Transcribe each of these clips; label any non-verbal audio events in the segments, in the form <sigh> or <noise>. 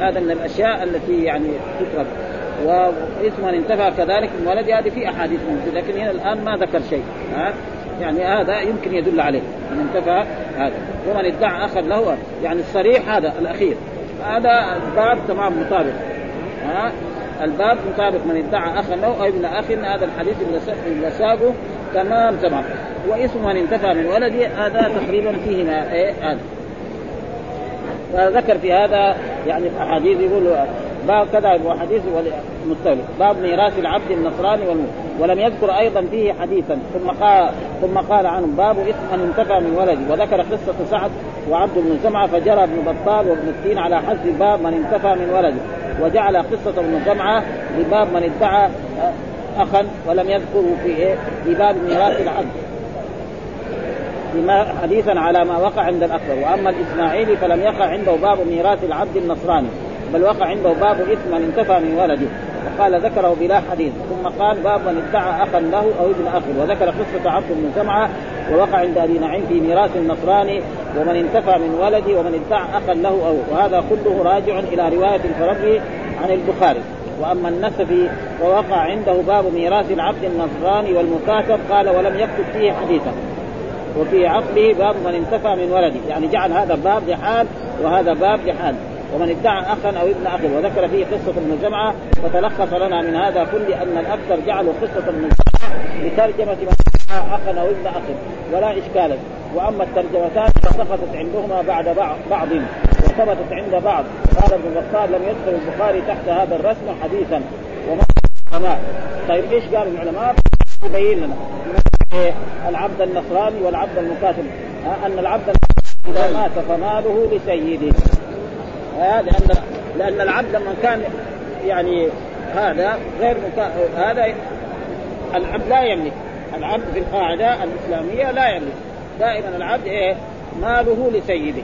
هذا من الأشياء التي يعني تترك واسم من انتفى كذلك من ولد هذه في أحاديث موجودة لكن هنا الآن ما ذكر شيء. ها؟ يعني هذا يمكن يدل عليه من انتفى هذا. ومن ادعى اخا له يعني الصريح هذا الأخير. هذا الباب تمام مطابق. ها؟ الباب مطابق من ادعى اخا له أو ابن اخ هذا الحديث اللي ساقه تمام تمام. واسم من انتفى من ولده هذا تقريبا فيه ما إيه هذا. فذكر في هذا يعني أحاديث يقول باب كذا وحديث مستولي باب ميراث العبد النصراني والمؤمن. ولم يذكر أيضا فيه حديثا. ثم قال ثم قال عنه باب إثم من انتفى من ولده. وذكر قصة سعد وعبد بن زمعه فجرى ابن بطال وابن التين على حذف باب من انتفى من ولده. وجعل قصة ابن زمعه لباب من ادعى اخا ولم يذكره في إيه؟ في باب ميراث العبد. بما حديثا على ما وقع عند الأكبر. وأما الإسماعيلي فلم يقع عنده باب ميراث العبد النصراني بل وقع عنده باب إثم من انتفى من ولده. وقال ذكره بلا حديث. ثم قال باب من ادعى اخا له أو ابن اخ وذكر قصة عبد بن سمعه ووقع عند أبي نعيم في ميراث النصراني ومن انتفى من ولده ومن ادعى اخا له أو وهذا كله راجع إلى رواية الفرقي عن البخاري. وأما النسفي ووقع عنده باب ميراث العبد النصراني والمكاتب قال ولم يكتب فيه حديثا. وفي عقله باب من انتفى من ولده. يعني جعل هذا باب لحال وهذا باب لحال ومن ادعى أخا أو ابن أخ وذكر فيه قصة ابن جمعة فتلخص لنا من هذا كل أن الأكثر جعلوا قصة ابن جمعة لترجمه من ادعى أخا أو ابن أخ ولا إشكال. وأما الترجمتان فسقطت عندهما بعد بعض وثبتت عند بعض. قال ابن بطال لم يدخل البخاري تحت هذا الرسم حديثا. وما طيب إيش قالوا العلماء؟ يبين لنا. العبد النصراني والعبد المكاتب أن العبد إذا مات فماله لسيده. لأن لأن العبد لما كان يعني هذا غير. هذا العبد لا يملك. العبد في القاعدة الإسلامية لا يملك. دائما العبد إيه؟ ماله لسيده.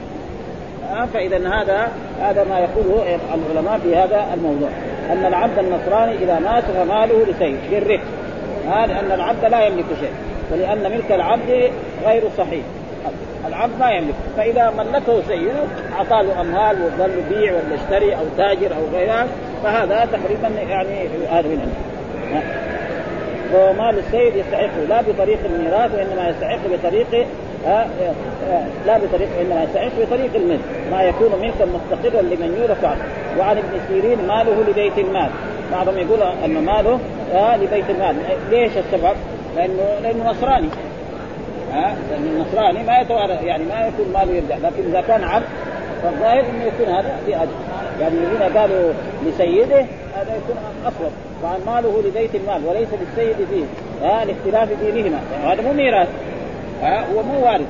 فاذا هذا هذا ما يقوله العلماء في هذا الموضوع. أن العبد النصراني إذا مات فماله لسيده. بالرق هذا ان العبد لا يملك شيء. ولأن ملك العبد غير صحيح. العبد ما يملك. فإذا ملكه سيده أعطاه له اموال وظل بيع ولا اشتري أو تاجر أو غيرها فهذا تقريبا يعني هذا من ومال السيد يستحقه لا بطريق الميراث وإنما يستحق بطريق آه آه لا بطريق انما يستحق بطريق الملك ما يكون ملكا مستقرا لمن يورث عنه. وعن ابن سيرين ماله لبيت المال. بعضهم يقول أن ماله آه لبيت المال. ليش السبب؟ لأنه لأنه نصراني. ها؟ لأن النصراني ما يتوارى يعني ما يكون ماله يرجع لكن إذا كان عبد فالظاهر إنه يكون هذا في اجر يعني الذين قالوا لسيده هذا يكون أصوب. وعن ماله لبيت المال وليس للسيد فيه. ها؟ لاختلاف دينهما. يعني هذا مو ميراث. ها؟ هو مو وارث.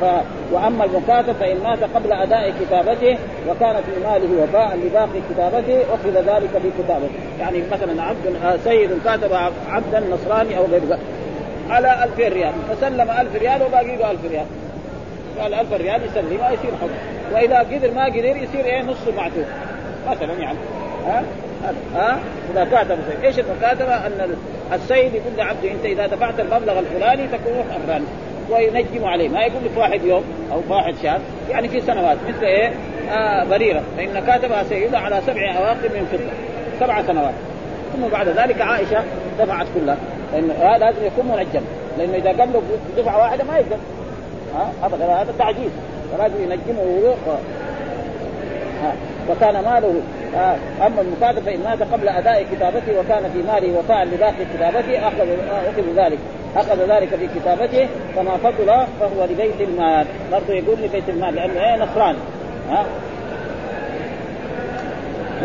ف... وأما المكاتب فإن مات قبل أداء كتابته وكان في ماله وفاء لباقي كتابته اخذ ذلك في كتابته، يعني مثلا عبد سيد كاتب عبدا نصراني أو غير على 2000 ريال. فسلم 1000 ريال وباقي له 1000 ريال. قال 1000 ريال يسلم ما يصير حكم. وإذا قدر ما قدر يصير إيه نص معتوه مثلا يعني. ها؟ ها؟ إذا كاتب إيش المكاتبة؟ أن السيد يقول لعبده أنت إذا دفعت المبلغ الفلاني تكون افغاني وينجم عليه. ما يقول لك واحد يوم أو واحد شهر يعني في سنوات. مثل إيه؟ آه بريرة. فإن كاتبها سيدها على سبع اواقم من فضة. سبع سنوات. ثم بعد ذلك عائشة دفعت كلها. لأن هذا لازم يكون منجم. لأنه إذا قال له دفعه واحدة ما يقدر. ها؟ ابدا هذا تعجيز. فلازم ينجمه ها. وكان ماله أما المكاتب فإن مات قبل أداء كتابته وكان في ماله وفاء لباقي كتابته اخذ أخذ ذلك أخذ ذلك في كتابته فما فضل فهو لبيت المال. برضه يقول لبيت المال لأنه إيه؟ نصراني ها؟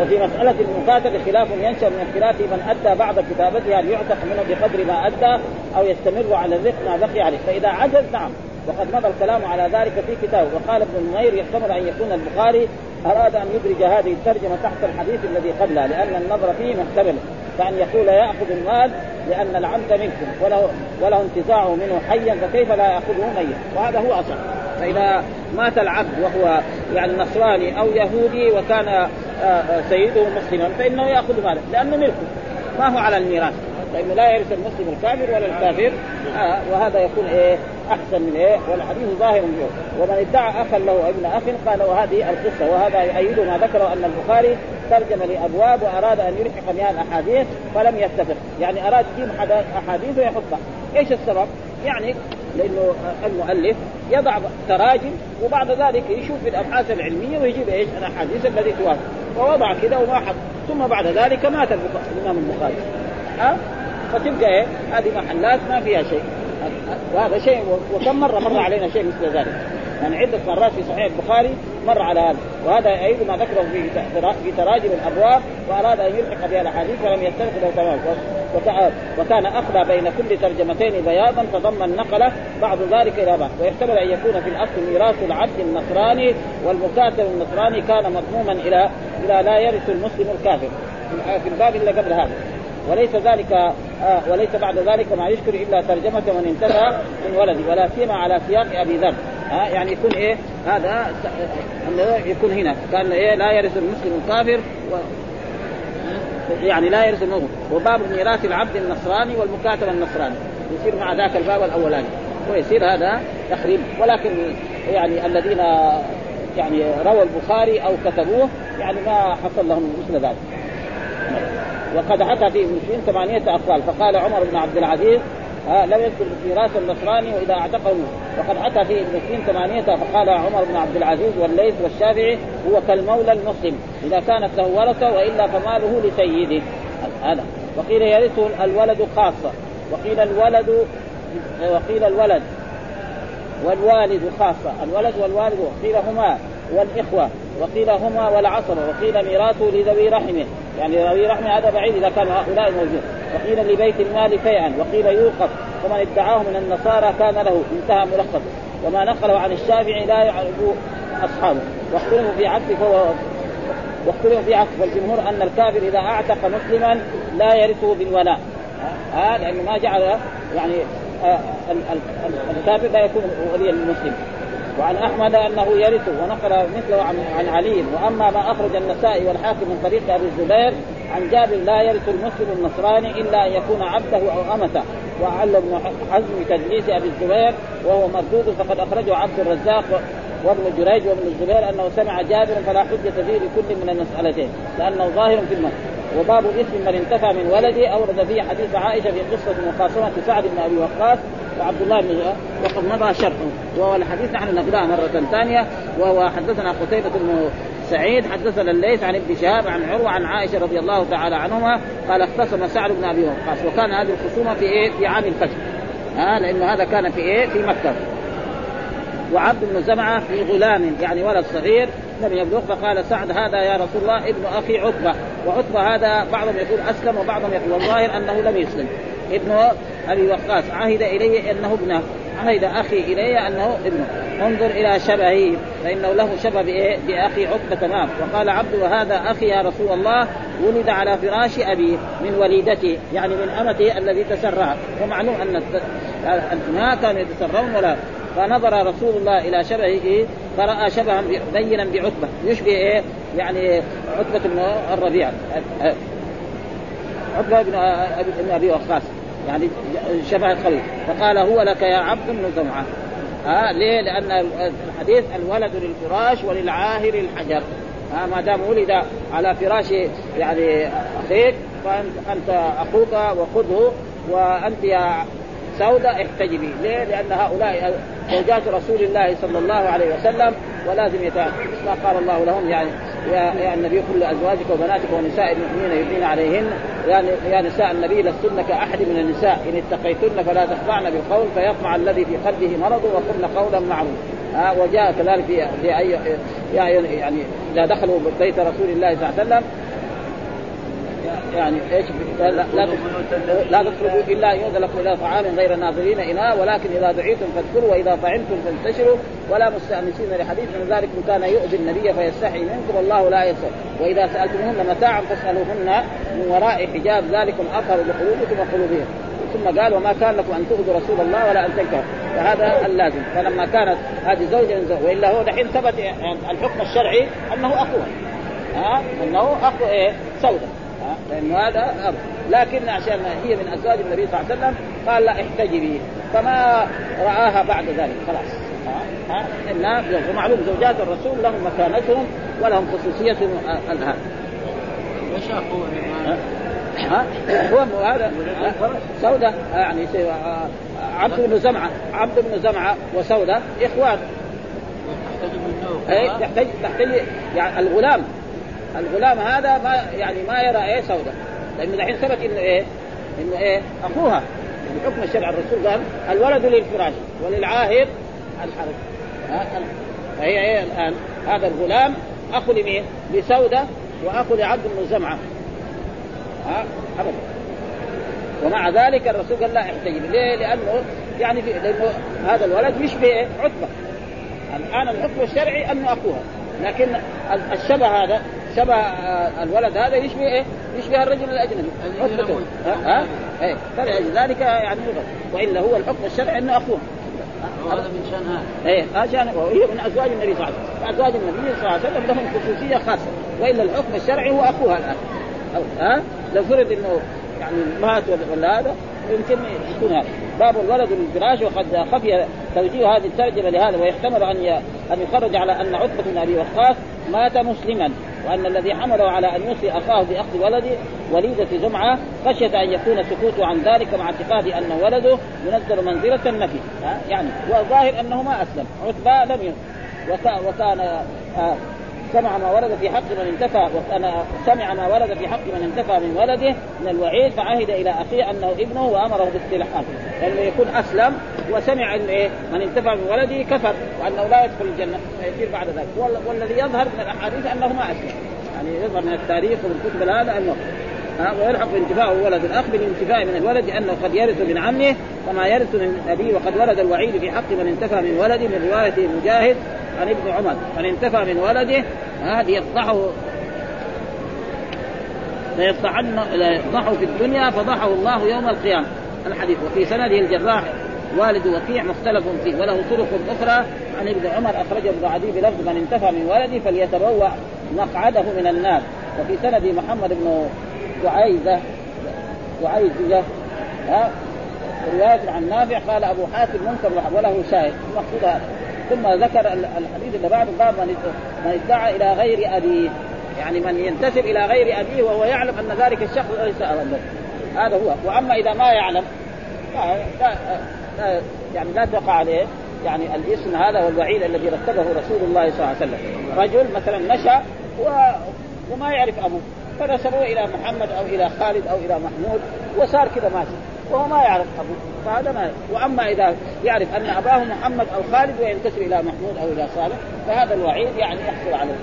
وفي مسألة المكاتبة خلاف ينشأ من اختلاف من أدى بعض كتابته هل يعتق منه بقدر ما أدى أو يستمر على الرق ما بقي عليه. فإذا عجز نعم. وقد مضى الكلام على ذلك في كتابه. وقال ابن النمير يحتمل أن يكون البخاري أراد أن يدرج هذه الترجمة تحت الحديث الذي قبلها لأن النظر فيه محتمل. فأن يقول يأخذ المال لأن العبد منكم وله وله انتزاعه منه حيا فكيف لا يأخذه ميت؟ وهذا هو أصح فإذا مات العبد وهو يعني نصراني أو يهودي وكان سيده مسلما فإنه يأخذ ماله لأنه ملكه. ما هو على الميراث. فانه لا يرث المسلم الكافر ولا الكافر آه وهذا يكون إيه أحسن من إيه والحديث ظاهر فيه ومن ادعى أخا له ابن أخ قال وهذه القصة وهذا يؤيد ما ذكره أن البخاري ترجم لأبواب وأراد أن يلحق بها الأحاديث فلم يتفق يعني أراد يجيب أحاديث ويحطها إيش السبب؟ يعني لأنه المؤلف يضع تراجم وبعد ذلك يشوف في الأبحاث العلمية ويجيب إيش؟ الأحاديث التي توافق ووضع كذا وما حط ثم بعد ذلك مات الإمام البخاري ها؟ فتبقى إيه؟ هذه محلات ما فيها شيء. وهذا شيء وكم مرة مر علينا شيء مثل ذلك. يعني عدة مرات في صحيح البخاري مر على هذا. وهذا يعيد ما ذكره في في تراجم الأبواب وأراد أن يلحق بها الأحاديث فلم يتفق له تمام وكان اخلى بين كل ترجمتين بياضا تضمن نقله بعض ذلك إلى بعض. ويحتمل أن يكون في الأصل ميراث العبد النصراني والمكاتب النصراني كان مضموما إلى إلى لا يرث المسلم الكافر. في الباب اللي قبل هذا. وليس ذلك آه وليس بعد ذلك ما يشكر إلا ترجمة من انتهى من ولده ولا سيما على سياق أبي ذر. ها آه يعني يكون إيه هذا إنه يكون هنا. كان إيه لا يرث المسلم الكافر و يعني لا يرث المؤمن. وباب ميراث العبد النصراني والمكاتب النصراني. يصير مع ذاك الباب الأولاني. ويصير هذا تخريب ولكن يعني الذين يعني روى البخاري أو كتبوه يعني ما حصل لهم مثل ذلك. وقد حكى في المسلمين ثمانية أقوال. فقال عمر بن عبد العزيز آه لم يذكر ميراث النصراني وإذا اعتقه. وقد حكى في المسلمين ثمانية فقال عمر بن عبد العزيز والليث والشافعي هو كالمولى المسلم إذا كانت له ورثه وإلا فماله لسيده. هذا وقيل يرثه الولد خاصة. وقيل الولد وقيل الولد والوالد خاصة. الولد والوالد وقيل هما والإخوة وقيل هما والعصبة وقيل ميراثه لذوي رحمه. يعني ذوي رحمه هذا بعيد إذا كانوا هؤلاء موجود. وقيل لبيت المال فيئا وقيل يوقف. ومن ادعاه من النصارى كان له انتهى ملخص وما نقله عن الشافعي لا يعرف أصحابه. واختلفوا في عكس فهو واختلفوا في عكس والجمهور أن الكافر إذا أعتق مسلما لا يرثه بالولاء. آه لأنه ما جعل يعني آه الكافر لا يكون وليا للمسلم. وعن أحمد أنه يرثه ونقل مثله عن عن علي. وأما ما أخرج النسائي والحاكم من طريق أبي الزبير عن جابر لا يرث المسلم النصراني إلا أن يكون عبده أو أمته. وعل ابن حزم تدليس أبي الزبير وهو مردود فقد أخرجه عبد الرزاق وابن جريج وابن الزبير أنه سمع جابر فلا حجة فيه لكل من المسألتين لأنه ظاهر في المسألة وباب اثم من انتفى من ولده أورد فيه حديث عائشة في قصة مخاصمه سعد بن أبي وقاص وعبد الله بن وقد مضى شرحه وهو الحديث نحن نقراه مرة ثانية. وهو حدثنا قتيبة بن سعيد حدثنا الليث عن ابن شهاب عن عروة عن عائشة رضي الله تعالى عنهما قال اختصم سعد بن أبي وقاص. وكان هذه الخصومة في إيه؟ في عام الفتح. آه لأنه هذا كان في إيه؟ في مكة. وعبد بن زمعة في غلام يعني ولد صغير لم يبلغ فقال سعد هذا يا رسول الله ابن أخي عتبة. وعتبة هذا بعضهم يقول أسلم وبعضهم يقول والظاهر أنه لم يسلم. ابن أبي وقاص. عهد الي أنه ابنه عهد أخي الي أنه ابنه انظر إلى شبهه فإنه له شبه؟ بأخي عتبه تمام وقال عبد وهذا أخي يا رسول الله ولد على فراش ابيه من وليدته يعني من أمته الذي تسرها ومعلوم أن الابناء كانوا يتسرون ولا. فنظر رسول الله إلى شبهه فرأى شبها بينا بعتبه يشبه إيه؟ يعني عتبه بن الربيع. عتبه بن ابي وقاص. يعني شبه الخليل. فقال هو لك يا عبد بن زمعة. ها آه ليه؟ لأن الحديث الولد للفراش وللعاهر الحجر. ها آه ما دام ولد على فراش يعني أخيك فانت أخوك وخذه وأنت يا سوداء احتجبي، ليه؟ لأن هؤلاء زوجات رسول الله صلى الله عليه وسلم ولازم يتعلم ما قال الله لهم؟ يعني يا يا النبي كل أزواجك وبناتك ونساء المؤمنين يدين عليهن. يعني يا نساء النبي لستن كأحد من النساء. إن اتقيتن فلا تخضعن بالقول فيطمع الذي في قلبه مرض وقلن قولا معروفا. آه وجاء كذلك في اي يعني إذا دخلوا بيت رسول الله صلى الله عليه وسلم يعني إيش؟ لا لا تطلبوا الا ان يؤذن لكم إلى طعام غير ناظرين اناء ولكن إذا دعيتم فاذكروا وإذا طعمتم فانتشروا ولا مستأنسين لحديث من ذلك كان يؤذي النبي فيستحي منكم والله لا يسأل وإذا سألتموهن متاعا فاسألوهن من وراء حجاب ذلكم اطهر لقلوبكم وقلوبهم ثم قال وما كان لكم أن تؤذوا رسول الله ولا أن تنكروا. فهذا اللازم. فلما كانت هذه زوجة من زوجة وإلا هو دحين ثبت الحكم الشرعي أنه اخوها ها؟ أنه اخو إيه؟ سوده لأنه هذا لكن عشان هي من أزواج النبي صلى الله عليه وسلم قال لا احتجبي فما رآها بعد ذلك. خلاص. ها؟ ها؟ ومعلوم زوجات الرسول لهم مكانتهم ولهم خصوصيتهم الان ها؟ هو هذا؟ سودة يعني عبد بن زمعة. عبد بن زمعة وسودة إخوان. إيه تحتاج تحتاج يعني الغلام. الغلام هذا ما يعني ما يرى إيه سودة لأنه الحين ثبت إنه إيه؟ إنه إيه؟ أخوها. بحكم الشرع الرسول قال الولد للفراش وللعاهر الحرب فهي إيه الآن؟ هذا الغلام أخو لمين؟ لسودة وأخو لعبد بن زمعة. ها؟ أبدا. ومع ذلك الرسول قال لا احتجب. ليه؟ لأنه يعني لأنه هذا الولد يشبه عتبة. الآن الحكم الشرعي أنه أخوها. لكن الشبه هذا شبه الولد هذا يشبه إيه؟ يشبه الرجل الأجنبي. ها؟ ها؟ إيه. فلذلك يعني وإلا هو الحكم الشرعي أنه اخوها هذا من شأن هذا. إيه. عشان وهي من أزواج النبي صلى الله عليه وسلم. أزواج النبي صلى الله عليه وسلم لهم خصوصية خاصة. وإلا الحكم الشرعي هو اخوها الان ها؟ لو فرض إنه يعني مات ولا هذا يمكن يكون هذا باب الولد للفراش وقد خفي توجيه هذه الترجمة لهذا ويحتمل أن أن يخرج على أن عتبة بن أبي وقاص مات مسلما وأن الذي حمله على أن يوصي أخاه بأخذ ولده وليدة زمعة خشية أن يكون سكوته عن ذلك مع اعتقاد أن ولده ينزل منزلة النفي. يعني والظاهر أنه ما أسلم عتبة لم وكان آه سمع ما ورد في حق من انتفى وكان سمع ما ورد في حق من انتفى من ولده من الوعيد فعهد إلى أخيه أنه ابنه وأمره باستلحاقه لأنه يعني يكون أسلم وسمع إن إيه من انتفى من ولده كفر وأنه لا يدخل الجنة فيصير بعد ذلك. والذي يظهر من الأحاديث أنه ما أسلم. يعني يظهر من التاريخ ومن كتب هذا انه ويلحق انتفاء ولد الأخ بالانتفاء من الولد لأنه قد يرث من عمه كما يرث من أبيه وقد ورد الوعيد في حق من انتفى من ولده من رواية مجاهد عن ابن عمر من انتفى من ولده هذه يفضحه ليفضحن ليفضحه في الدنيا فضحه الله يوم القيامة. الحديث وفي سنده الجراح والد وكيع مختلف فيه وله طرق أخرى. عن ابن عمر أخرجه ابن عدي بلفظ من انتفى من ولده فليتبوأ مقعده من النار. وفي سند محمد بن دعيزه دعيزه رواية عن نافع قال أبو حاتم منكر وله شاهد. المقصود هذا. ثم ذكر الحديث اللي بعده باب من ادعى إلى غير أبيه. يعني من ينتسب إلى غير أبيه وهو يعلم أن ذلك الشخص ليس أبا له هذا هو. وأما إذا ما يعلم لا, لا, لا يعني لا تقع عليه. يعني الاسم هذا والوعيد الذي رتبه رسول الله صلى الله عليه وسلم. رجل مثلا نشا و... وما يعرف أبوه. فنسبوه إلى محمد أو إلى خالد أو إلى محمود وصار كذا ماشي. وهو ما يعرف ابوه فهذا ما وأما إذا يعرف أن أباه محمد أو خالد وينتسب إلى محمود أو إلى صالح فهذا الوعيد يعني يحصل عليه.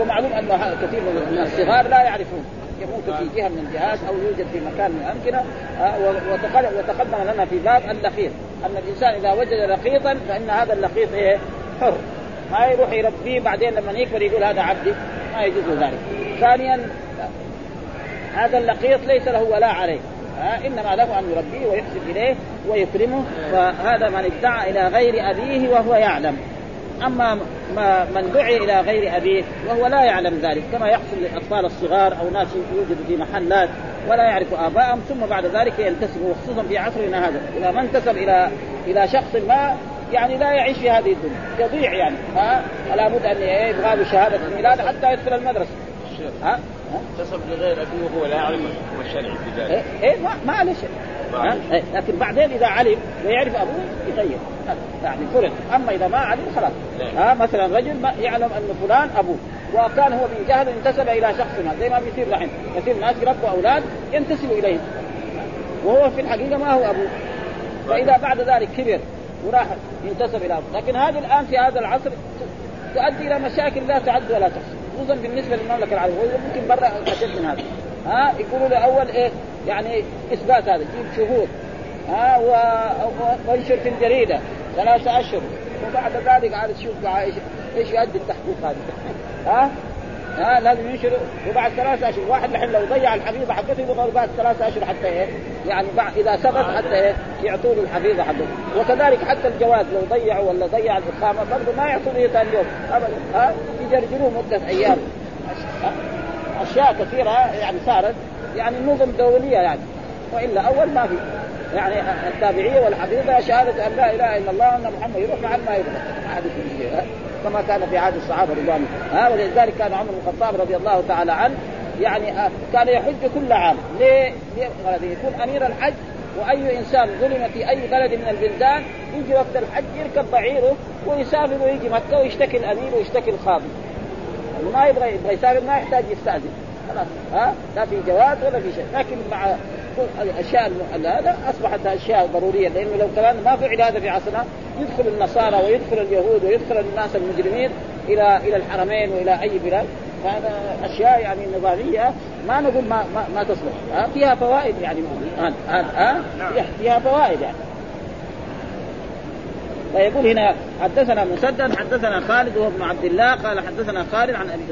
ومعلوم أن كثير من الصغار لا يعرفون. يموت في جهة من الجهات أو يوجد في مكان من الامكنه وتقدم لنا في باب اللقيط أن الإنسان إذا وجد لقيطا فإن هذا اللقيط إيه؟ حر. ما يروح يربيه بعدين لما يكبر يقول هذا عبدي. ما يجوز ذلك. ثانيا هذا اللقيط ليس له ولاء عليه. إنما له أن يربيه ويحسن إليه ويكرمه. فهذا من ادعى إلى غير أبيه وهو يعلم. أما ما من دعي إلى غير أبيه وهو لا يعلم ذلك كما يحصل للأطفال الصغار أو ناس يوجدوا في محلات ولا يعرف ابائهم ثم بعد ذلك ينتسبوا خصوصا في عصرنا هذا. إذا ما انتسب إلى إلى شخص ما يعني لا يعيش في هذه الدنيا. يضيع يعني. ها؟ فلا بد أن يبغى له شهاده الميلاد حتى يدخل المدرسة. ها؟ انتسب لغير ابيه وهو لا يعلم الحكم الشرعي في ذلك. إيه, إيه ما, ما عليه شيء إيه لكن بعدين إذا علم ويعرف أبوه يغير. يعني فرض أما إذا ما علم خلاص. ها مثلا رجل ما يعلم أن فلان أبوه. وكان هو بجهل انتسب إلى شخص ما زي ما بيصير الحين كثير ناس يربوا أولاد ينتسبوا إليهم. وهو في الحقيقة ما هو أبوه. فإذا بعد ذلك كبر وراح ينتسب إلى أبوه. لكن هذه الآن في هذا العصر تؤدي إلى مشاكل لا تعد ولا تحصى. خصوصا بالنسبة للمملكة العربية. ويمكن برا أشد من هذا. ها يقولوا له أول إيه يعني إثبات هذا جيب شهود. ها وانشر في الجريدة ثلاثة أشهر. وبعد ذلك عاد تشوف إيش إيش يؤدي التحقيق هذا. <laughs> ها؟ ها لازم ينشر وبعد ثلاثة أشهر. واحد الحين لو ضيع الحفيظة حقته يبغى بعد ثلاثة أشهر حتى إيه؟ يعني بعد إذا ثبت حتى إيه؟ يعطوا له الحفيظة حقته. وكذلك حتى الجواز لو ضيعوا ولا ضيع الإقامة برضه ما يعطوا له ثاني يوم. ابدا. ها يجرجروه مدة أيام. أشياء كثيرة يعني صارت. يعني نظم دولية يعني. وإلا أول ما في. يعني التابعية والحقيقة شهادة أن لا إله إلا الله وأن محمد يروح مع ما يروح. ما حد كما كان في عهد الصحابة رضوان ها ولذلك كان عمر بن الخطاب رضي الله تعالى عنه يعني كان يحج كل عام. ليه؟ ليه؟ يكون أمير الحج وأي إنسان ظلم في أي بلد من البلدان يجي وقت الحج يركب بعيره ويسافر ويجي مكة ويشتكي الأمير ويشتكي الخاضي ما يبغى يبغى يسافر ما يحتاج يستأذن. خلاص. ها؟ لا في جواز ولا في شيء. لكن مع الأشياء هذا أصبحت أشياء ضرورية. لأنه لو كان ما فعل هذا في عصرنا يدخل النصارى ويدخل اليهود ويدخل الناس المجرمين إلى إلى الحرمين وإلى أي بلاد. فهذا أشياء يعني نظاميه ما نقول ما ما, ما تصلح. ها؟ فيها فوائد يعني. ها؟ ها. فيها فوائد يعني. فيقول هنا حدثنا مسدد حدثنا خالد وهو ابن عبد الله قال حدثنا خالد عن أبي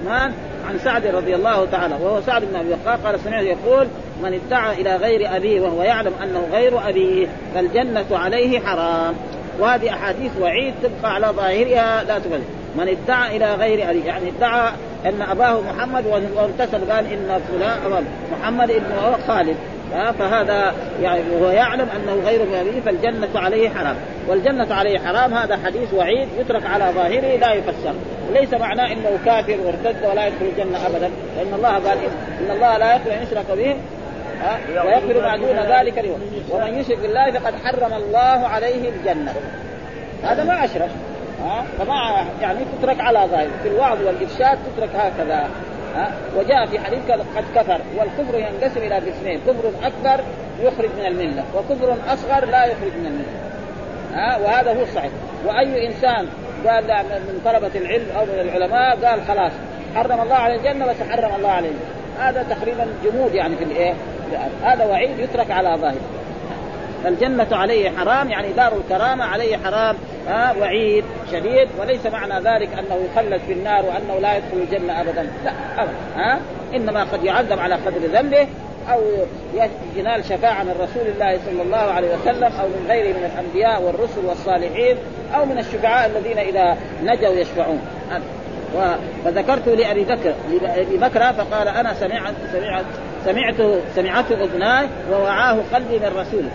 عثمان عن سعد رضي الله تعالى وهو سعد بن أبي وقاص. قال سمعت يقول من ادعى إلى غير أبيه وهو يعلم أنه غير أبيه فالجنة عليه حرام. وهذه أحاديث وعيد تبقى على ظاهرها لا تبالي من ادعى إلى غير أبيه. يعني ادعى أن أباه محمد وامتثل قال إن فلان محمد ابن خالد. فهذا يعني وهو يعلم أنه غير ابيه فالجنة عليه حرام. والجنة عليه حرام هذا حديث وعيد يترك على ظاهره لا يفسر. ليس معناه إنه كافر وارتد ولا يدخل الجنة ابدا. لأن الله قال إن الله لا يغفر أن يشرك به ويغفر ما دون ذلك له ومن يشرك بالله فقد حرم الله عليه الجنة. هذا ما أشرك فما يعني تترك على ظاهر في الوعظ والإرشاد تترك هكذا. وجاء في حديث قد كفر والكفر ينقسم إلى قسمين كفر أكبر يخرج من الملة وكفر أصغر لا يخرج من الملة. ها وهذا هو الصحيح. وأي إنسان قال من طلبة العلم أو من العلماء قال خلاص حرم الله على الجنة بس حرم الله عليه هذا تقريبا جمود يعني في الإيه؟ هذا وعيد يترك على ظاهره. فالجنة عليه حرام يعني دار الكرامة عليه حرام وعيد شديد وليس معنى ذلك أنه يخلد في النار وأنه لا يدخل الجنة أبدا. لا أبدا آه إنما قد يعذب على قدر ذنبه أو ينال شفاعة من رسول الله صلى الله عليه وسلم أو من غيره من الأنبياء والرسل والصالحين أو من الشفعاء الذين إذا نجوا يشفعون. فذكرت لأبي بكر لأبي بكر فقال أنا سمعت سمعت سمعته سمعته أذناي ووعاه قلبي من رسوله.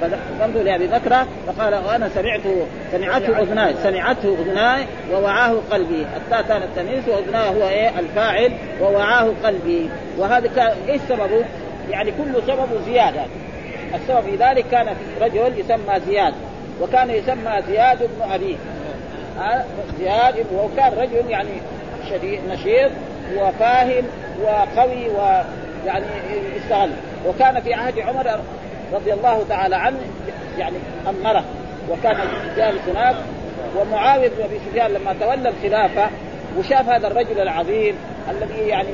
فقمت لأبي بكر فقال وأنا سمعته سمعته أذناي سمعته أذناي ووعاه قلبي. التاء كانت التمييز واذناي هو إيه؟ الفاعل ووعاه قلبي. وهذا كان إيش سببه؟ يعني كل سببه زيادة. السبب في ذلك كان في رجل يسمى زياد وكان يسمى زياد بن أبي. زياد وكان رجل يعني شديد نشيط وفاهم وقوي ويعني يستغل. وكان في عهد عمر رضي الله تعالى عنه يعني أمره. وكان جالس هناك ومعاوية بن أبي سفيان لما تولى الخلافة وشاف هذا الرجل العظيم الذي يعني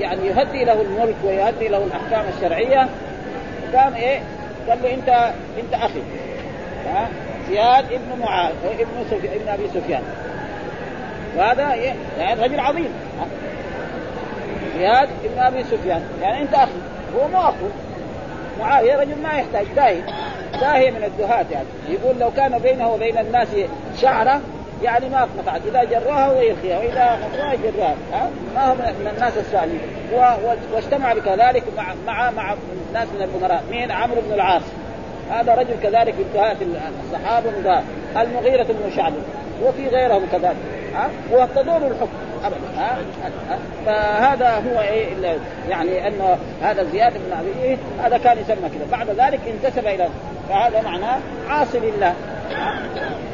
يعني يهدي له الملك ويهدي له الأحكام الشرعية. قام إيه؟ قال له أنت أنت أخي. ها؟ زياد ابن معاذ ابن ابن أبي سفيان. وهذا إيه؟ يعني رجل عظيم. زياد ابن أبي سفيان. يعني أنت أخي. هو مو أخو. معاويه رجل ما يحتاج داهي. داهي من الدهاة يعني. يقول لو كان بينه وبين الناس شعرة يعني ما قطعت إذا جراها ويرخيها وإذا خطوها يجرها ما هو من الناس السالمين. واجتمع بكذلك مع مع مع ناس من الأمراء. مين؟ عمرو بن العاص. هذا رجل كذلك من الصحابة المغيرة بن شعب وفي غيرهم كذلك. ها وتدور الحكم. ابدا ها فهذا هو إيه يعني أنه هذا زياد بن أبي إيه هذا كان يسمى كذا. بعد ذلك انتسب إلى فهذا معناه عاصي لله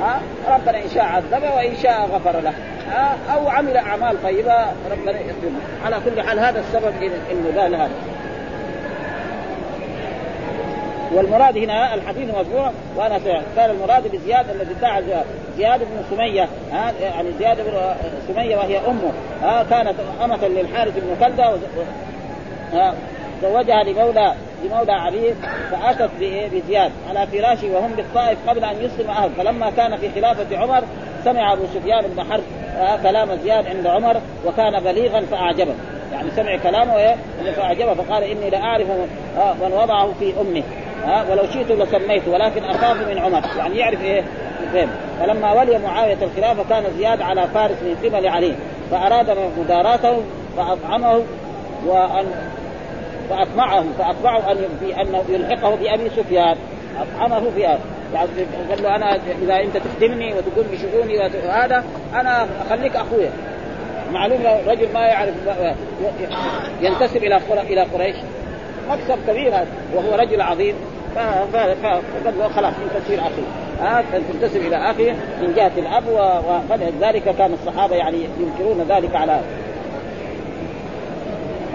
ها ربنا إن شاء عذبه وإن شاء غفر له. ها أو عمل أعمال طيبة ربنا يكرمه على كل حال هذا السبب انه قال هذا. والمراد هنا الحديث مرفوع وأنا كان المراد بزياد الذي ادعى زياد. بن سمية ها يعني زياد بن سمية وهي أمه ها كانت أمة للحارث بن كلده زوجها لمولى لمولى علي فأتت بزياد على فراشه وهم بالطائف قبل أن يسلم أهل. فلما كان في خلافة عمر سمع أبو سفيان بن حرب كلام زياد عند عمر وكان بليغا فأعجبه. يعني سمع كلامه فأعجبه فقال إني لأعرف من وضعه في أمه. ها ولو شئت لسميته ولكن أخاف من عمر. يعني يعرف إيه؟ فهم فلما ولي معاوية الخلافة كان زياد على فارس من قبل علي. فأراد مداراته فاطعمه وان فاطمعه فاطمعه أن في انه يلحقه بأبي سفيان. أطعمه في هذا. يعني قال له أنا إذا أنت تخدمني وتقول بشؤوني وهذا أنا أخليك أخويا. معلوم رجل ما يعرف ينتسب إلى إلى قريش. مكسب كبير هذا. وهو رجل عظيم. له خلاص انت تصير أخي. ها تنتسب إلى اخيه من جهه الأب وذلك كان الصحابة يعني ينكرون ذلك على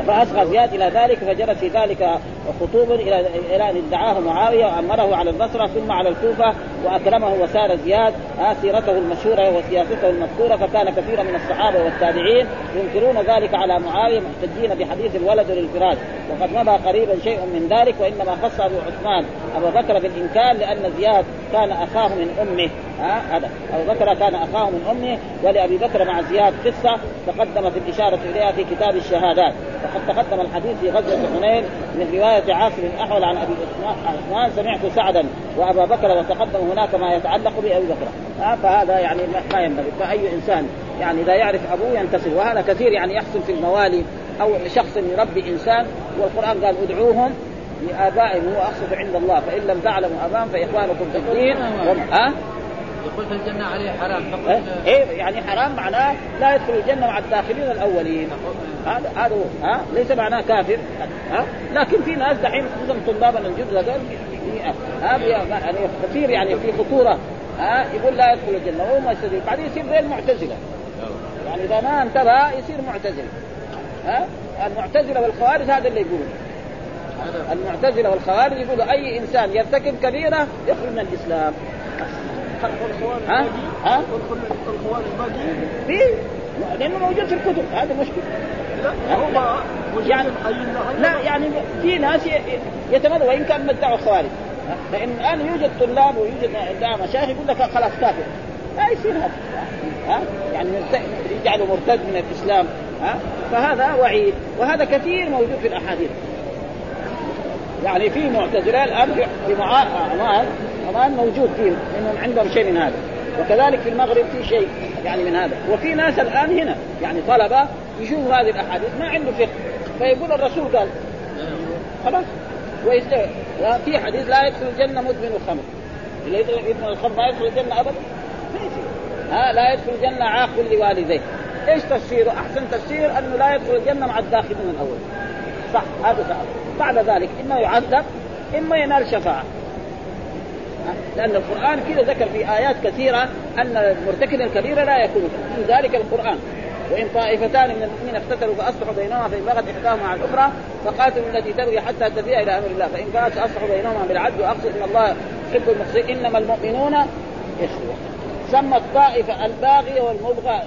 فأصغى زياد إلى ذلك فجرت في ذلك خطوب إلى إلى أن ادعاه معاوية وأمره على البصرة ثم على الكوفة وأكرمه وسار زياد آه سيرته المشهورة وسياسته المذكورة فكان كثير من الصحابة والتابعين ينكرون ذلك على معاوية محتجين بحديث الولد للفراش. وقد مضى قريبا شيء من ذلك وإنما خص أبو عثمان أبو بكر بالإنكار لأن زياد كان أخاه من أمه. ها هذا. أبو بكر كان أخاه من أمه ولأبي بكر مع زياد قصة تقدمت الإشارة إليها في كتاب الشهادات. وقد تقدم الحديث في غزوة حنين من رواية عاصم الاحول عن أبي عثمان سمعت سعدا وأبا بكر وتقدم هناك ما يتعلق بأبي بكر. فهذا يعني ما ينبغي. فأي إنسان يعني اذا يعرف أبوه ينتصر. وهذا كثير يعني يحصل في الموالي أو شخص يربي إنسان والقرآن قال ادعوهم لآبائهم هو أقصد عند الله. فإن لم تعلموا ابائهم فإخوانكم في الدين. ها يقول في الجنة عليه حرام. فقط إيه؟ يعني حرام معناه لا يدخل الجنة مع الداخلين الأولين هذا هذا هو. ها؟ ليس معناه كافر. ها؟ لكن في ناس دحين خصوصا طلابنا الجدد هذول هذا يعني كثير يعني في خطورة. ها؟ يقول لا يدخل الجنة. وهو ما يستدل بعدين يصير غير معتزلة. يعني إذا ما انتبه يصير معتزلة ها؟ المعتزلة والخوارج هذا اللي يقولون. المعتزلة والخوارج يقولوا أي إنسان يرتكب كبيرة يخرج من الإسلام. ها؟ ها؟ الخوارج في لأنه موجود في الكتب هذا مشكلة. لا هو يعني لا يعني في ناس يتمنى وإن كان مدعوا الخوارج لأن الآن يوجد طلاب ويوجد مشايخ يقول لك خلاص كافر لا يصير هذا. ها؟ يعني يجعله مرتد من الإسلام. ها؟ فهذا وعيد. وهذا كثير موجود في الأحاديث. يعني في معتزلة الان في معاهد كمان موجود فيهم انهم عندهم شيء من هذا. وكذلك في المغرب في شيء يعني من هذا. وفي ناس الآن هنا يعني طلبة يشوفوا هذه الأحاديث ما عنده فقه. فيقول الرسول قال خلاص. في حديث لا يدخل الجنة مدمن الخمر. اللي يدمن الخمر ما يدخل الجنة ابدا؟ ما يصير. ها لا يدخل الجنة عاق لوالديه. إيش تفسيره؟ أحسن تفسير أنه لا يدخل الجنة مع الداخلين الأول صح هذا صح بعد ذلك إما يعذب إما ينال شفاعة. لأن القرآن كذا ذكر في آيات كثيرة أن مرتكب الكبيره لا يكون من ذلك القرآن. وإن طائفتان من المؤمنين اقتتلوا فأصلحوا بينهما فإن بغت إحداهما على الأخرى فقاتلوا التي تبغي حتى تفيء إلى أمر الله. فإن بغت أصلحوا بينهما بالعدل واقصد إن الله يحب المقصدين إنما المؤمنون إخوة. سمى الطائفه الباغية والمبغى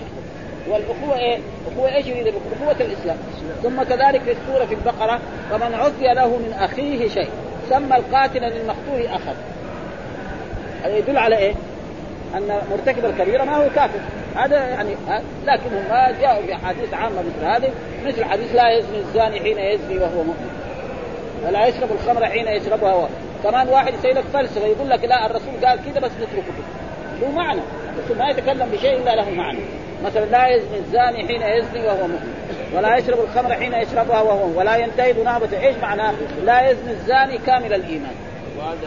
والأخوة إيه؟ أخوة إيش يريد؟ أخوة الإسلام. ثم كذلك في السورة في البقرة فمن عفي له من أخيه شيء. سمى القاتل للمقتول أخا. هذا يدل على إيه؟ أن مرتكب الكبيرة ما هو كافر. هذا يعني لكنهم ما جاءوا باحاديث عامة مثل هذه. مثل حديث لا يزني الزاني حين يزني وهو مؤمن. ولا يشرب الخمر حين يشربها هو. كمان واحد يسوي لك فلسفة يقول لك لا الرسول قال كذا بس نتركه. له معنى. الرسول ما يتكلم بشيء إلا له معنى. مثلا لا يزني الزاني حين يزني وهو مؤمن ولا يشرب الخمر حين يشربها وهو ولا ينتهب نهبة إيش معناه؟ لا يزني الزاني كامل الإيمان. وهذا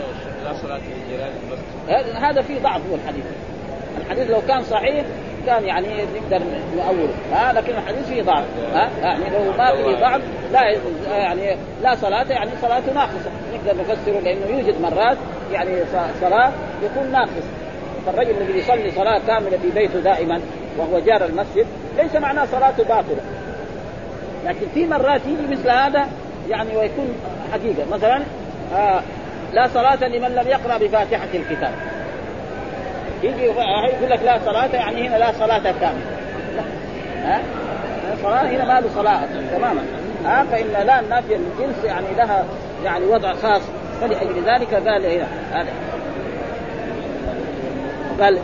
لا صلاة للجيران المسجد. هذا فيه ضعف هو الحديث. الحديث لو كان صحيح كان يعني نقدر نؤوله ها لكن الحديث فيه ضعف ها يعني لو ما فيه ضعف لا يعني لا صلاة يعني صلاته ناقصة نقدر نفسره لأنه يوجد مرات يعني صلاة يكون ناقص فالرجل الذي يصلي صلاة كاملة في بيته دائما وهو جار المسجد ليس معناه صلاته باطلة. لكن في مرات يجي مثل هذا يعني ويكون حقيقة. مثلا آه لا صلاة لمن لم يقرأ بفاتحة الكتاب. يجي يقول لك لا صلاة يعني هنا لا صلاة كاملة. ها؟ صلاة هنا ما له صلاة تماما. ها؟ فإن لا النافية الجنس يعني لها يعني وضع خاص. فلأجل ذلك قال هنا هذا. قال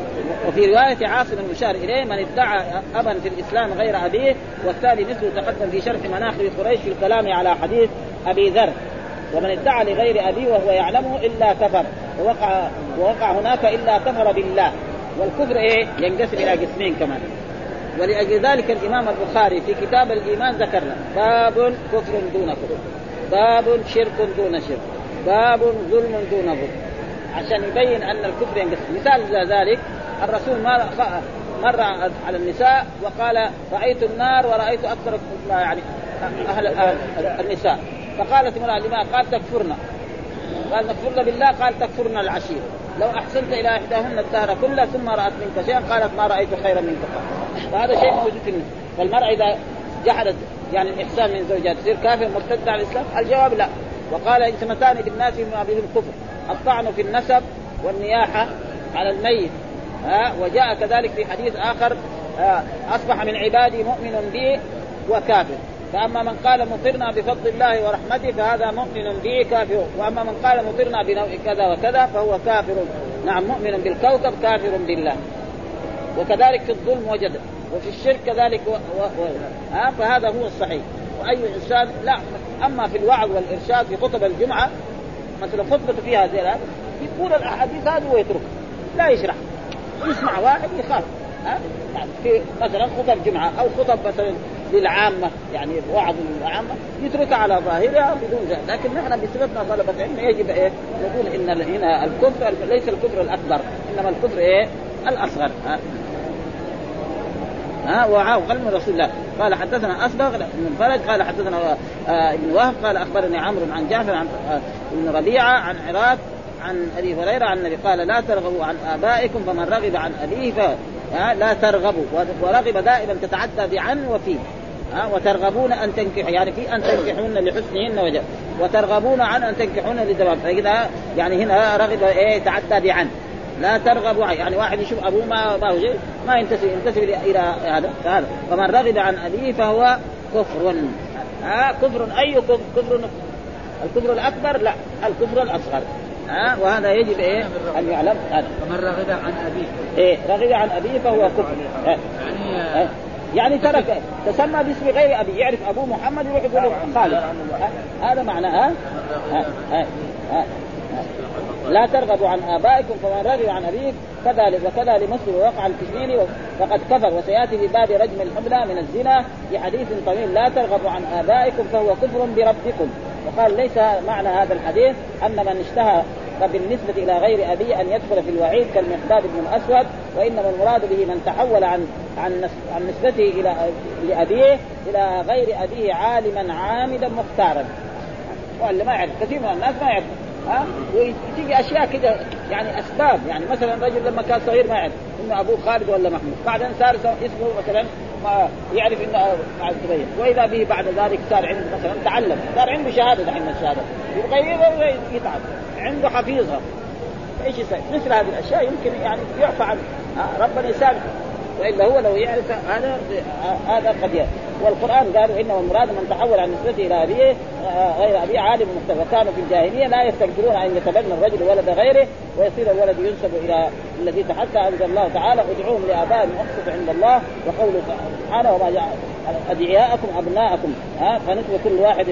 وفي رواية عاصم المشار إليه من ادعى أبا في الإسلام غير أبيه والثاني مثله تقدم في شرح مناخب قريش في الكلام على حديث أبي ذر ومن ادعى لغير أبيه وهو يعلمه إلا كفر ووقع ووقع هناك إلا كفر بالله. والكفر إيه؟ ينقسم إلى قسمين كمان. ولأجل ذلك الإمام البخاري في كتاب الإيمان ذكر باب كفر دون كفر باب شرك دون شرك باب ظلم دون ظلم. عشان يبين أن الكفر ينقسم. مثال ذلك الرسول ما مر على النساء وقال رأيت النار ورأيت أكثر يعني أهل, النساء. فقالت امراه لما قال تكفرنا. قال نكفرنا بالله قال تكفرنا العشير. لو أحسنت إلى إحداهن الدهر كله ثم رأت منك شيئا قالت ما رأيت خيرا منك فهذا شيء موجود في النساء. فالمرأة إذا جحدت يعني الإحسان من زوجها تصير كافر مرتد على الإسلام؟ الجواب لا. وقال اسمتان بالناس ما بهم كفر. الطعن في النسب والنياحة على الميت ها وجاء كذلك في حديث آخر أصبح من عبادي مؤمن بي وكافر. فأما من قال مطرنا بفضل الله ورحمته فهذا مؤمن به كافر. وأما من قال مطرنا بنوع كذا وكذا فهو كافر. نعم مؤمن بالكوكب كافر بالله. وكذلك في الظلم وجد وفي الشرك كذلك و... و... و... ها فهذا هو الصحيح. وأي إنسان لا أما في الوعظ والإرشاد في خطب الجمعة مثلا خطبة فيها زي يقول الأحاديث هذه ويتركها لا يشرح. يسمع واحد يخاف. ها؟ يعني في مثلا خطب جمعة أو خطب مثلا للعامة يعني وعظ للعامه يتركها على ظاهرها بدون ذلك لكن نحن بصفتنا طلبة علم يجب إيه؟ نقول إن هنا الكفر ليس الكفر الأكبر إنما الكفر إيه؟ الأصغر. ها؟ ها؟ وعاو قال من رسول الله. قال حدثنا اصبغ بن فرج قال حدثنا آه ابن وهب قال أخبرني عمرو عن جعفر عن آه ابن ربيعة عن عراق عن أبي هريرة عن النبي قال لا ترغبوا عن آبائكم فمن رغب عن أبيه ف لا ترغبوا. ورغب دائما تتعدى بعن وفي. ها وترغبون أن تنكحوا يعني في أن تنكحون لحسنهن وجه. وترغبون عن أن تنكحون لدوام فكذا يعني هنا رغب إيه تعدى بعن. لا ترغبوا يعني واحد يشوف أبوه ما ما هو ما ينتسب ينتسب إلى هذا. فهذا. فمن رغب عن أبيه فهو كفر. ها كفر أي كفر الكفر الأكبر؟ لا الكفر الأصغر. ها؟ وهذا يجب إيه؟ أن يعلم. هذا. فمن رغب عن أبيه. إيه رغب عن أبيه فهو كفر. يعني يعني ترك تسمى باسم غير أبي. يعرف ابوه محمد يروح يقول خالد. هذا معناه ها, ها, ها, ها؟ لا ترغبوا عن آبائكم فمن رغب عن ابيه كذلك وكذا لمسلم وقع الكشميري فقد كفر وسيأتي في باب رجم الحبلى من الزنا في حديث طويل. لا ترغبوا عن آبائكم فهو كفر بربكم. وقال ليس معنى هذا الحديث أن من اشتهى فبالنسبة إلى غير أبيه أن يدخل في الوعيد كالمقداد بن الأسود وإنما المراد به من تحول عن عن عن نسبته إلى لأبيه إلى غير أبيه عالما عامدا مختارا. واللي ما يعرف كثير من الناس ما يعرف. ها؟ أشياء كده يعني أسباب. يعني مثلا رجل لما كان صغير ما يعرف إنه أبوه خالد ولا محمود. بعدين صار اسمه مثلا ما يعرف إنه تغير وإذا به بعد ذلك صار عنده مثلا تعلم. صار عنده شهادة دحين الشهادة. يغيرها ويتعب عنده حفيظها إيش يسوي؟ مثل هذه الأشياء يمكن يعني يعفى عنه. ربنا يسامح والا هو لو يعرف هذا هذا قد يعرف والقرآن قالوا إنه المراد من تحول عن نسبته إلى أبيه غير ابيه عالم مختلف وكانوا في الجاهلية لا يستكبرون أن يتبنى الرجل ولد غيره ويصير الولد ينسب إلى الذي تحتى أنزل الله تعالى ادعوهم لآبائهم اقسط عند الله وقوله سبحانه وما جعل أدعياءكم أبناءكم. ها فنسب كل واحد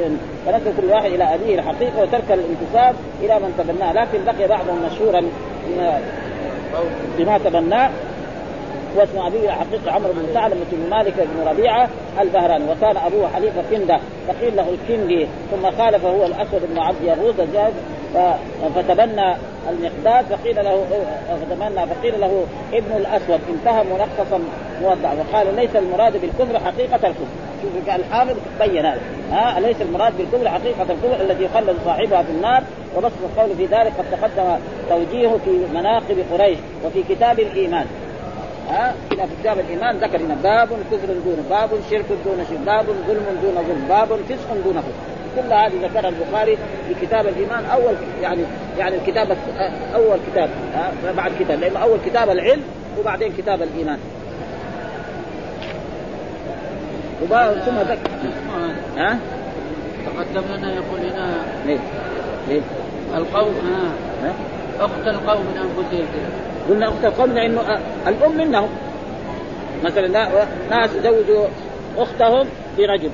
فنسب كل واحد إلى أبيه الحقيقة وترك الانتساب إلى من تبناه. لكن بقي بعضهم مشهورا بما تبناه. واسم أبيه حقيقة عمرو بن ثعلبه بن مالك بن ربيعة البهراني وكان ابوه حليفه كنده فقيل له الكندي ثم خالف هو الأسود بن عبد الجاهز فتبنى المقداد فقيل له فتبنى فقيل له ابن الأسود. انتهى منقصا موضع وقال ليس المراد بالكفر حقيقة الكفر. شوف الحافظ بين هذا. ها ليس المراد بالكفر حقيقة الكفر الذي يخلد صاحبها في النار؟ وبسط القول في ذلك قد تقدم توجيهه في مناقب قريش وفي كتاب الإيمان. ها؟ في كتاب الإيمان ذكر هنا باب كفر دون باب شرك دون شرك باب ظلم دون ظلم باب فسق دون فسق. كل هذه ذكرها البخاري في كتاب الإيمان أول يعني يعني الكتاب أول كتاب بعد كتاب لأنه أول كتاب العلم وبعدين كتاب الإيمان. ثم ذكر ها؟ تقدم لنا يقول هنا ليه؟ ليه؟ القوم ها؟ أخت القوم من أنفسهم. قلنا اخت القوم لأنه الأم منهم مثلا ناس زوجوا أختهم برجل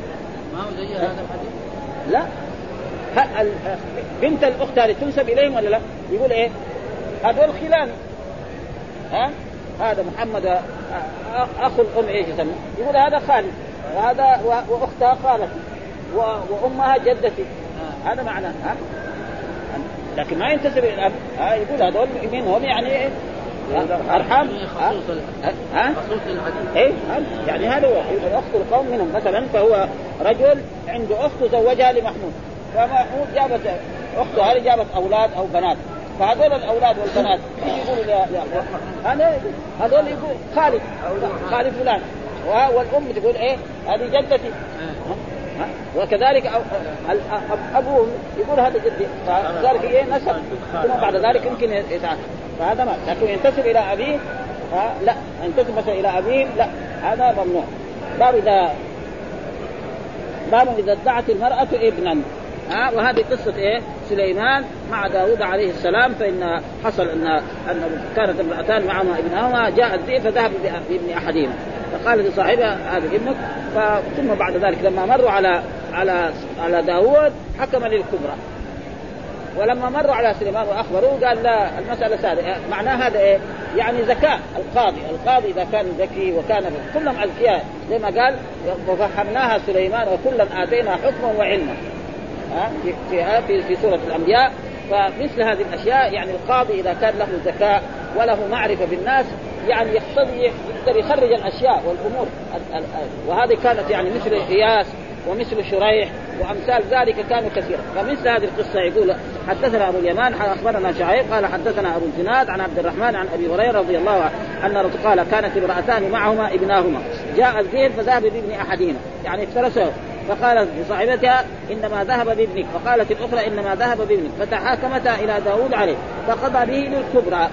ما هو زي هذا الحديث؟ لا بنت الأخت هذه تنسب إليهم ولا لا؟ يقول إيه؟ هذول خلان ها؟ هذا محمد اخو الأم إيش يسمى؟ يقول هذا خالي وهذا وأختها خالتي وأمها جدتي هذا معناه ها لكن ما ينتسب إلى الأب ها يقول هذول منهم يعني إيه؟ ارحام ها؟ إيه؟ يعني هذا هو. أخت القوم منهم مثلا فهو رجل عنده أخت زوجها لمحمود. فمحمود جابت أخته هذه جابت أولاد أو بنات. فهذول الأولاد والبنات يقولوا هذا هذول يقول خالد. خالد فلان. والأم تقول إيه؟ هذه جدتي. وكذلك أبوه يقول هذا جدي. فذلك إيه؟ نسب. ثم بعد ذلك يمكن يتعامل فهذا ما. لكن ينتسب إلى أبيه لا. ينتسب مثلا إلى أبيه لا. هذا ممنوع. باب اذا باب إذا ادعت المرأة ابنا. ها وهذه قصة إيه؟ سليمان مع داوود عليه السلام فإن حصل ان أن كانت امرأتان معهما ابنهما جاء الذئب فذهب بابن أحدهما. فقال لصاحبها هذا ابنك. ثم بعد ذلك لما مروا على على على داوود حكم للكبرى. ولما مروا على سليمان وأخبروه قال لا المسألة سهلة. معناه هذا إيه؟ يعني ذكاء القاضي، القاضي إذا كان ذكي وكان كلهم أذكياء. زي ما قال وفهمناها سليمان وكلا آتينا حكما وعلما. ها؟ في في في, سورة الأنبياء. فمثل هذه الأشياء يعني القاضي إذا كان له ذكاء وله معرفة بالناس يعني يقتضي يقدر يخرج الأشياء والأمور. وهذه كانت يعني مثل إياس ومثل شريح وأمثال ذلك كانوا كثيرا. فمثل هذه القصة يقول حدثنا أبو اليمان أخبرنا شعيب قال حدثنا أبو الزناد عن عبد الرحمن عن أبي هريرة رضي الله عنه أن قال كانت امرأتان معهما ابناهما. جاء الذئب فذهب بابن أحدهما يعني افترسه. فقالت لصاحبتها إنما ذهب بابنك. فقالت الأخرى إنما ذهب بابنك. فتحاكمتا إلى داود عليه. فقضى به للكبرى.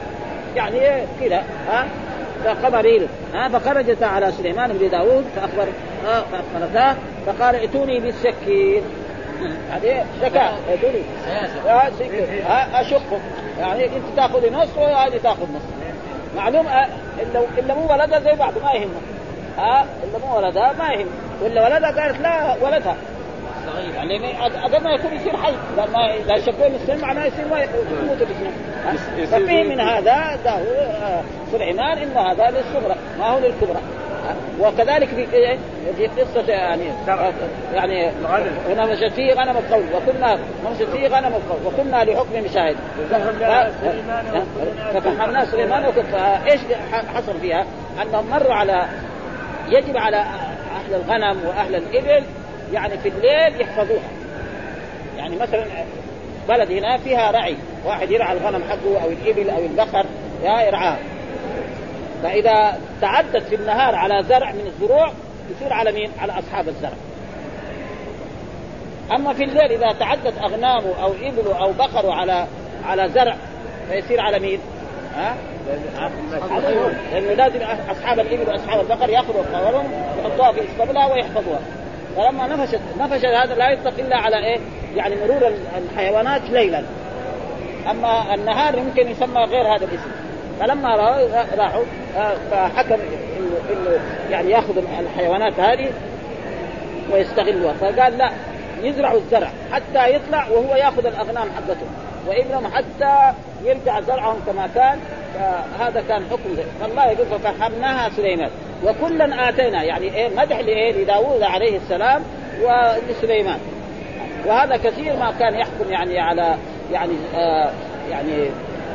يعني إيه؟ كذا ها؟ فقضى به ها فخرجتا على سليمان بن داود فأخبر فاخبرتاه فقال ائتوني بالسكين. هذه ذكاء ائتوني. اشقه يعني أنت تأخذ نص وهذه تأخذ نص معلوم الا الا مو ولدها زي بعض ما يهمه ها الا مو ولدها ما يهم ولا ولدها قالت لا ولدها. يعني أقل ما يكون يصير حي. ما إذا شكوه السن معناه يصير ما يموت الاسلام ففيه من هذا سليمان انه هذا للصغرى ما هو للكبرى. وكذلك في في قصة يعني يعني هنا مشت فيه غنم القول وكنا مشت فيه غنم القول وكنا لحكم مشاهد. ففهمنا سليمان إيش حصل فيها؟ أنهم مروا على يجب على أهل الغنم وأهل الإبل يعني في الليل يحفظوها يعني مثلا بلد هنا فيها رعي واحد يرعى الغنم حقه أو الإبل أو البقر يا يرعاه فإذا تعدت في النهار على زرع من الزروع يصير على مين؟ على أصحاب الزرع. أما في الليل إذا تعدت أغنامه أو إبله أو بقره على على زرع فيصير على مين؟ ها؟ لأنه لازم أصحاب الإبل وأصحاب البقر يأخذوا قوارهم يحطوها في اسطبلها ويحفظوها فلما نفشت نفشت هذا لا يطلق إلا على إيه؟ يعني مرور الحيوانات ليلا. أما النهار يمكن يسمى غير هذا الاسم. فلما راحوا آه، فحكم انه إنه يعني يأخذ الحيوانات هذه ويستغلها. فقال لا يزرعوا الزرع حتى يطلع وهو يأخذ الأغنام حقته. وابنهم حتى يرجع زرعهم كما كان فهذا كان حكم فالله يقول ففهمناها سليمان. وكلا آتينا يعني إيه مدح لإيه؟ لداوود عليه السلام ولسليمان. وهذا كثير ما كان يحكم يعني على يعني آه يعني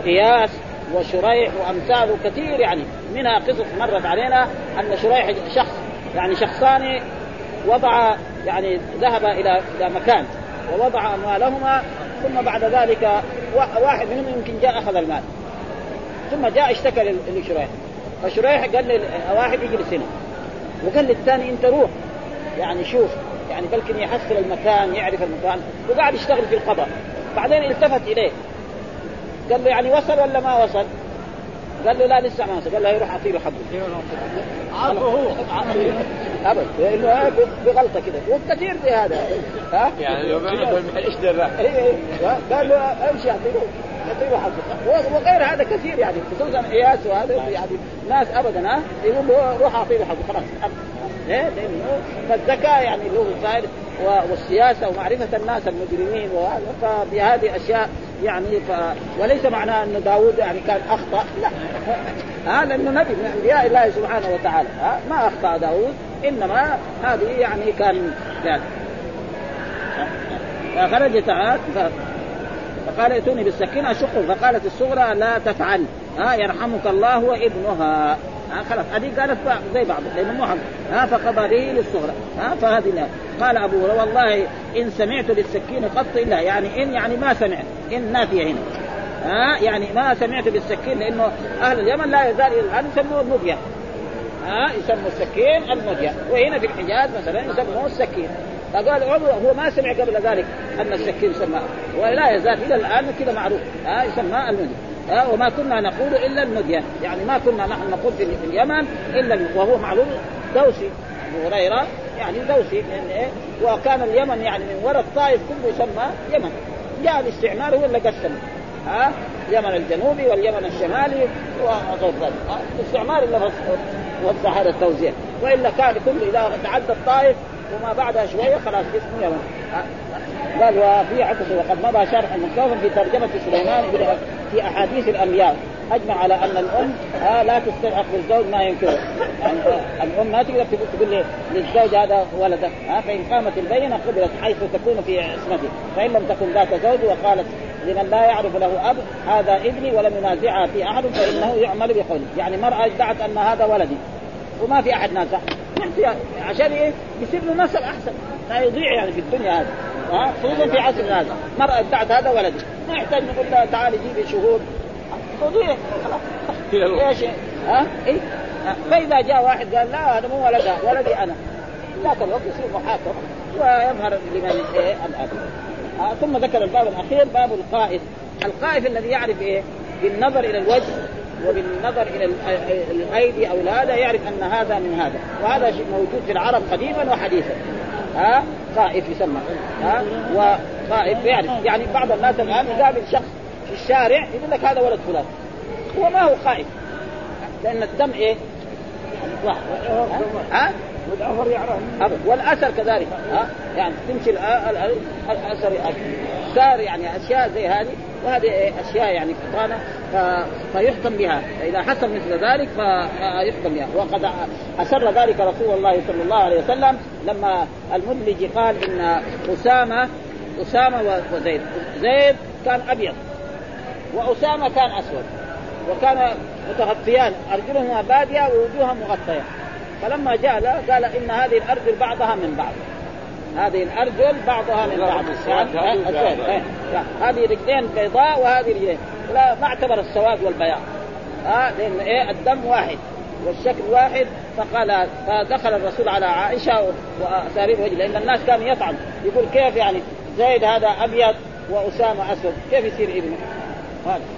قياس وشريح وأمثاله كثير يعني. منها قصص مرت علينا أن شريح شخص يعني شخصان وضع يعني ذهب إلى إلى مكان ووضع اموالهما ثم بعد ذلك واحد منهم يمكن جاء أخذ المال. ثم جاء اشتكى لشريح. فشريح قال لي واحد يجلس هنا. وقال للثاني انت روح. يعني شوف يعني بلكن يحصل المكان يعرف المكان. وقاعد يشتغل في القضاء بعدين التفت إليه. قال له يعني وصل ولا ما وصل؟ قال له لا لسه ما قال له يروح أعطيه له حقه. عارفه هو. أبد. لأنه بغلطة كذا وكثير في هذا. ها؟ يعني لو إيش درى قال له أمشي أعطيه وغير هذا كثير يعني خصوصا إياس وهذا يعني ناس ابدا ها؟ يقول له روح أعطيه حقه. خلاص. إيه؟ لأنه فالذكاء يعني له صاير والسياسة ومعرفة الناس المجرمين وهذا. فبهذه أشياء يعني ف... وليس معناه أن داوود يعني كان أخطأ. لا. ها لأنه نبي من أنبياء الله سبحانه وتعالى. ها ما أخطأ داوود إنما هذه يعني كان يعني. فخرج تعال فقال ائتوني بالسكينة اشقه فقالت الصغرى لا تفعل. ها يرحمك الله وابنها. ها خلاص هذه قالت زي بعض لأنه مو ها فقضى به للصغرى. ها فهذه قال أبو والله إن سمعت بالسكين قط إلا يعني إن يعني ما سمعت. إن نافية هنا. ها يعني ما سمعت بالسكين لأنه أهل اليمن لا يزال الآن يسموه المديه ها يسموا السكين المديه وهنا في الحجاز مثلا يسموه السكين. فقال عمر هو ما سمع قبل ذلك أن السكين يسمى. ولا يزال إلى الآن كذا معروف. ها يسمى المديه ها وما كنا نقول إلا المديه يعني ما كنا نحن نقول في اليمن إلا وهو معلوم دوسي أبو هريرة يعني دوسي. إيه؟ وكان اليمن يعني من وراء الطائف كله يسمى يمن. جاء الاستعمار هو اللي قسم ها؟ اليمن الجنوبي واليمن الشمالي وغير ذلك. الاستعمار اللي وسع هذا التوزيع. وإلا كان كله إذا تعدى الطائف وما بعدها شوية خلاص اسمه يمن قال وفي عكس وقد مضى شرح مكتوب في ترجمة سليمان في أحاديث الأنبياء أجمع على أن الأم آه لا تستلحق بالزوج ما ينكره. يعني الأم ما تقدر تقول للزوج هذا ولده آه فإن قامت البينة قبلت حيث تكون في عصمته. فإن لم تكن ذات زوج وقالت لمن لا يعرف له أب هذا ابني ولم ينازعها في أحد فإنه يعمل بقوله. يعني مرأة ادعت أن هذا ولدي. وما في أحد نازع عشان إيه؟ يصير له نسب أحسن. لا يضيع يعني في الدنيا هذا ها؟ خصوصا في عصر هذا. مرأة ادعت هذا ولدي. ما يحتاج نقول لها تعالي جيبي شهود. تضيع خلاص. إيش؟ ها؟ إيه؟ فإذا جاء واحد قال لا هذا مو ولدها ولدي أنا. ذاك الوقت يصير محاكمه ويظهر لمن إيه؟ الأب. آه ثم ذكر الباب الأخير باب القائف القائف الذي يعرف إيه؟ بالنظر إلى الوجه. وبالنظر إلى الايدي أو هذا يعرف أن هذا من هذا. وهذا شيء موجود في العرب قديما وحديثا. ها؟ قائف يسمى. ها؟ وقائف يعرف. يعني بعض الناس الآن يقابل شخص في الشارع يقول لك هذا ولد فلان. هو ما هو خائف لأن الدم إيه؟ ها؟ والأثر كذلك. ها؟ يعني تمشي الأثر صار يعني أشياء زي هذه وهذه أشياء يعني فطانه فيحكم بها. فاذا حصل مثل ذلك فيحكم بها. وقد أسر ذلك رسول الله صلى الله عليه وسلم لما المدلج قال إن أسامة أسامة وزيد زيد كان أبيض وأسامة كان أسود وكان متغطيان أرجلهما بادية ووجوههم مغطية. فلما جاء قال إن هذه الأرجل بعضها من بعض. هذه الأرجل بعضها من بعض. يعني هذه رجلين بيضاء وهذه رجلين. لا ما اعتبر السواد والبياض. ها؟ لأن إيه؟ الدم واحد والشكل واحد. فقال فدخل الرسول على عائشة واسارير وجه لأن الناس كانوا يطعن. يقول كيف يعني زيد هذا أبيض وأسامة أسود؟ كيف يصير ابنه؟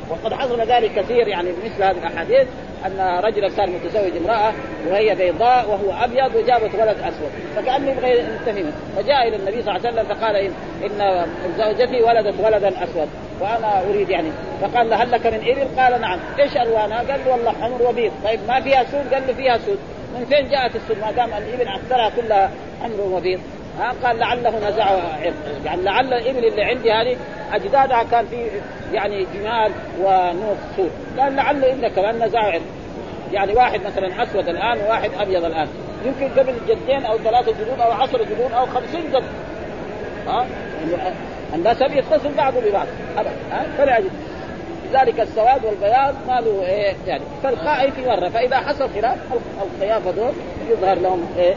وقد حصل ذلك كثير يعني مثل هذه الأحاديث. أن رجلا كان متزوج امرأة وهي بيضاء وهو أبيض وجابت ولد أسود فكانه يبغى ينتهي فجاء إلى النبي صلى الله عليه وسلم فقال ان زوجتي ولدت ولدا أسود وأنا أريد يعني فقال له هل لك من إبل؟ قال نعم، إيش ألوانها؟ قال له والله حمر وبيض، طيب ما فيها سود؟ قال له فيها سود، من فين جاءت السود ما دام الإبل اكثرها كلها حمر وبيض؟ ها قال لعله نزعه عرق. يعني لعل الإبل اللي عندي هذه أجدادها كان في يعني جمال ونوف سود. قال لعل ابنك كمان نزعه عرق. يعني واحد مثلا أسود الآن وواحد أبيض الآن. يمكن قبل جدين أو ثلاثة جدود أو عشرة جدود أو خمسين جد ها؟ الناس يتصل بعضهم ببعض ها؟ فلا يجد ذلك السواد والبياض ما له إيه يعني فالخائف مره فإذا حصل خلاف الخيافة دول يظهر لهم إيه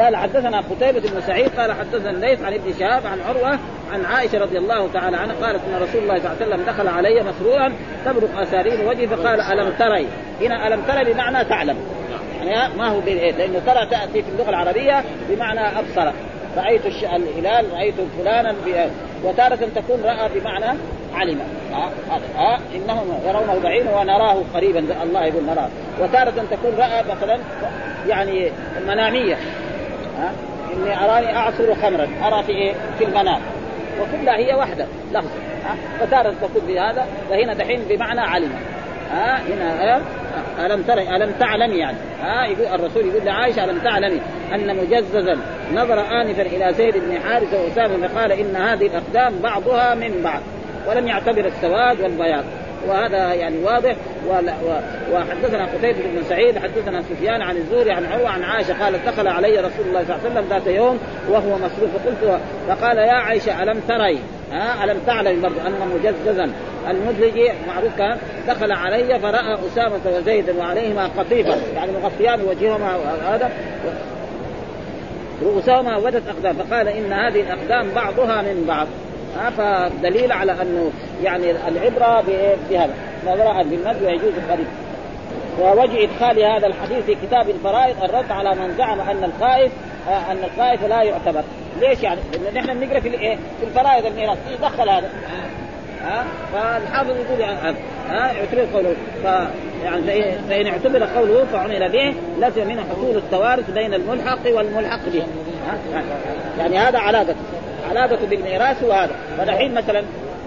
قال حدثنا قتيبة بن سعيد قال حدثنا الليث عن ابن شهاب عن عروة عن عائشة رضي الله تعالى عنها قالت إن رسول الله صلى الله عليه وسلم دخل علي مسرورا تبرق أسارير وجهي فقال ألم تري هنا ألم تري بمعنى تعلم يعني ما هو لأنه ترى تأتي في اللغة العربية بمعنى أبصر رأيت الهلال رأيت فلانا وتارة تكون رأى بمعنى علم هذا آه. آه. إنهم يرونه بعيدا ونراه قريبا الله يقول نراه وتارة تكون رأى مثلا يعني منامية ها؟ إني أراني أعصر خمرا. أرى في إيه؟ في المنام وكلها هي واحدة لفظ. فتارة تكون بهذا فهنا دحين بمعنى علم. ها؟ هنا ألم؟ ترى ألم تعلمي يعني. ها؟ يقول الرسول يقول لعائشة ألم تعلمي أن مجززا نظر آنفا إلى زيد بن حارثة وأسامة فقال إن هذه الأقدام بعضها من بعض ولم يعتبر السواد والبياض. وهذا يعني واضح. وحدثنا قتيبة بن سعيد حدثنا سفيان عن الزهري عن عروة عن عائشة قالت دخل علي رسول الله صلى الله عليه وسلم ذات يوم وهو مسروق فقلت فقال يا عائشة ألم تري؟ ها ألم تعلم برضو أن مجززا؟ المدلج معروف كان دخل علي فرأى أسامة وزيدا وعليهما قطيفة يعني مغطيان وجههما هذا رؤوسهما وبدت أقدام فقال إن هذه الأقدام بعضها من بعض. فدليل على أنه يعني العبرة بهذا. نظرها بالمد ويجوز القريب ووجه إدخال هذا الحديث في كتاب الفرائض الرد على من زعم أن الخائف آه، أن الخائف لا يعتبر. ليش يعني؟ لأن نحن بنقرأ في الايه؟ في الفرائض الميراث. يدخل هذا. ها فالحافظ يقول يعني ها يعتبر قوله. ف يعني فإن اعتبر قوله فعمل به لازم منه حصول التوارث بين الملحق والملحق به. يعني هذا علاقته علاقته بالميراث وهذا. فدحين مثلا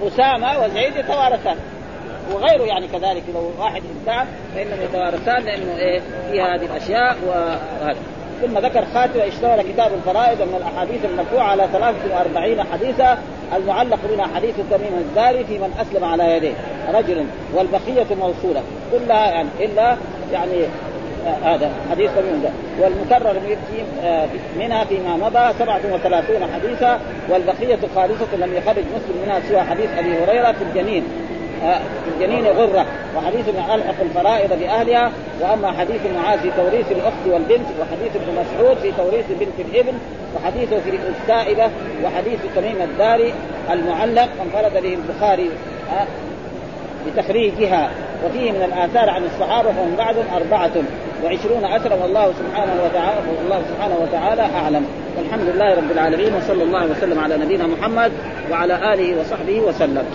أسامة وزيد يتوارثان. وغيره يعني كذلك لو واحد انتهى فإنهم يتوارثان لأنه إيه في هذه الأشياء وهذا. ثم ذكر خاتمة اشتمل كتاب الفرائض من الأحاديث المرفوعة على 43 حديثا المعلق منها حديث تميم الداري في من أسلم على يديه. رجل والبقية موصولة. كلها يعني إلا يعني هذا حديث ده والمكرر آه منها فيما مضى 37 حديثا والبقية خالصة لم يخرج مسلم منها سوى حديث أبي هريرة في الجنين. في الجنين غرة وحديث ألحق الفرائض بأهلها وأما حديث معاذ في توريث الأخت والبنت وحديث ابن مسعود في توريث بنت الإبن وحديثه في السائبة وحديث تميم الداري المعلق انفرد به البخاري. بتخريجها وفيه من الآثار عن الصحابة ومن بعدهم أربعة وعشرون أثرا والله سبحانه وتعالى والله سبحانه وتعالى أعلم والحمد لله رب العالمين وصلى الله وسلم على نبينا محمد وعلى آله وصحبه وسلم.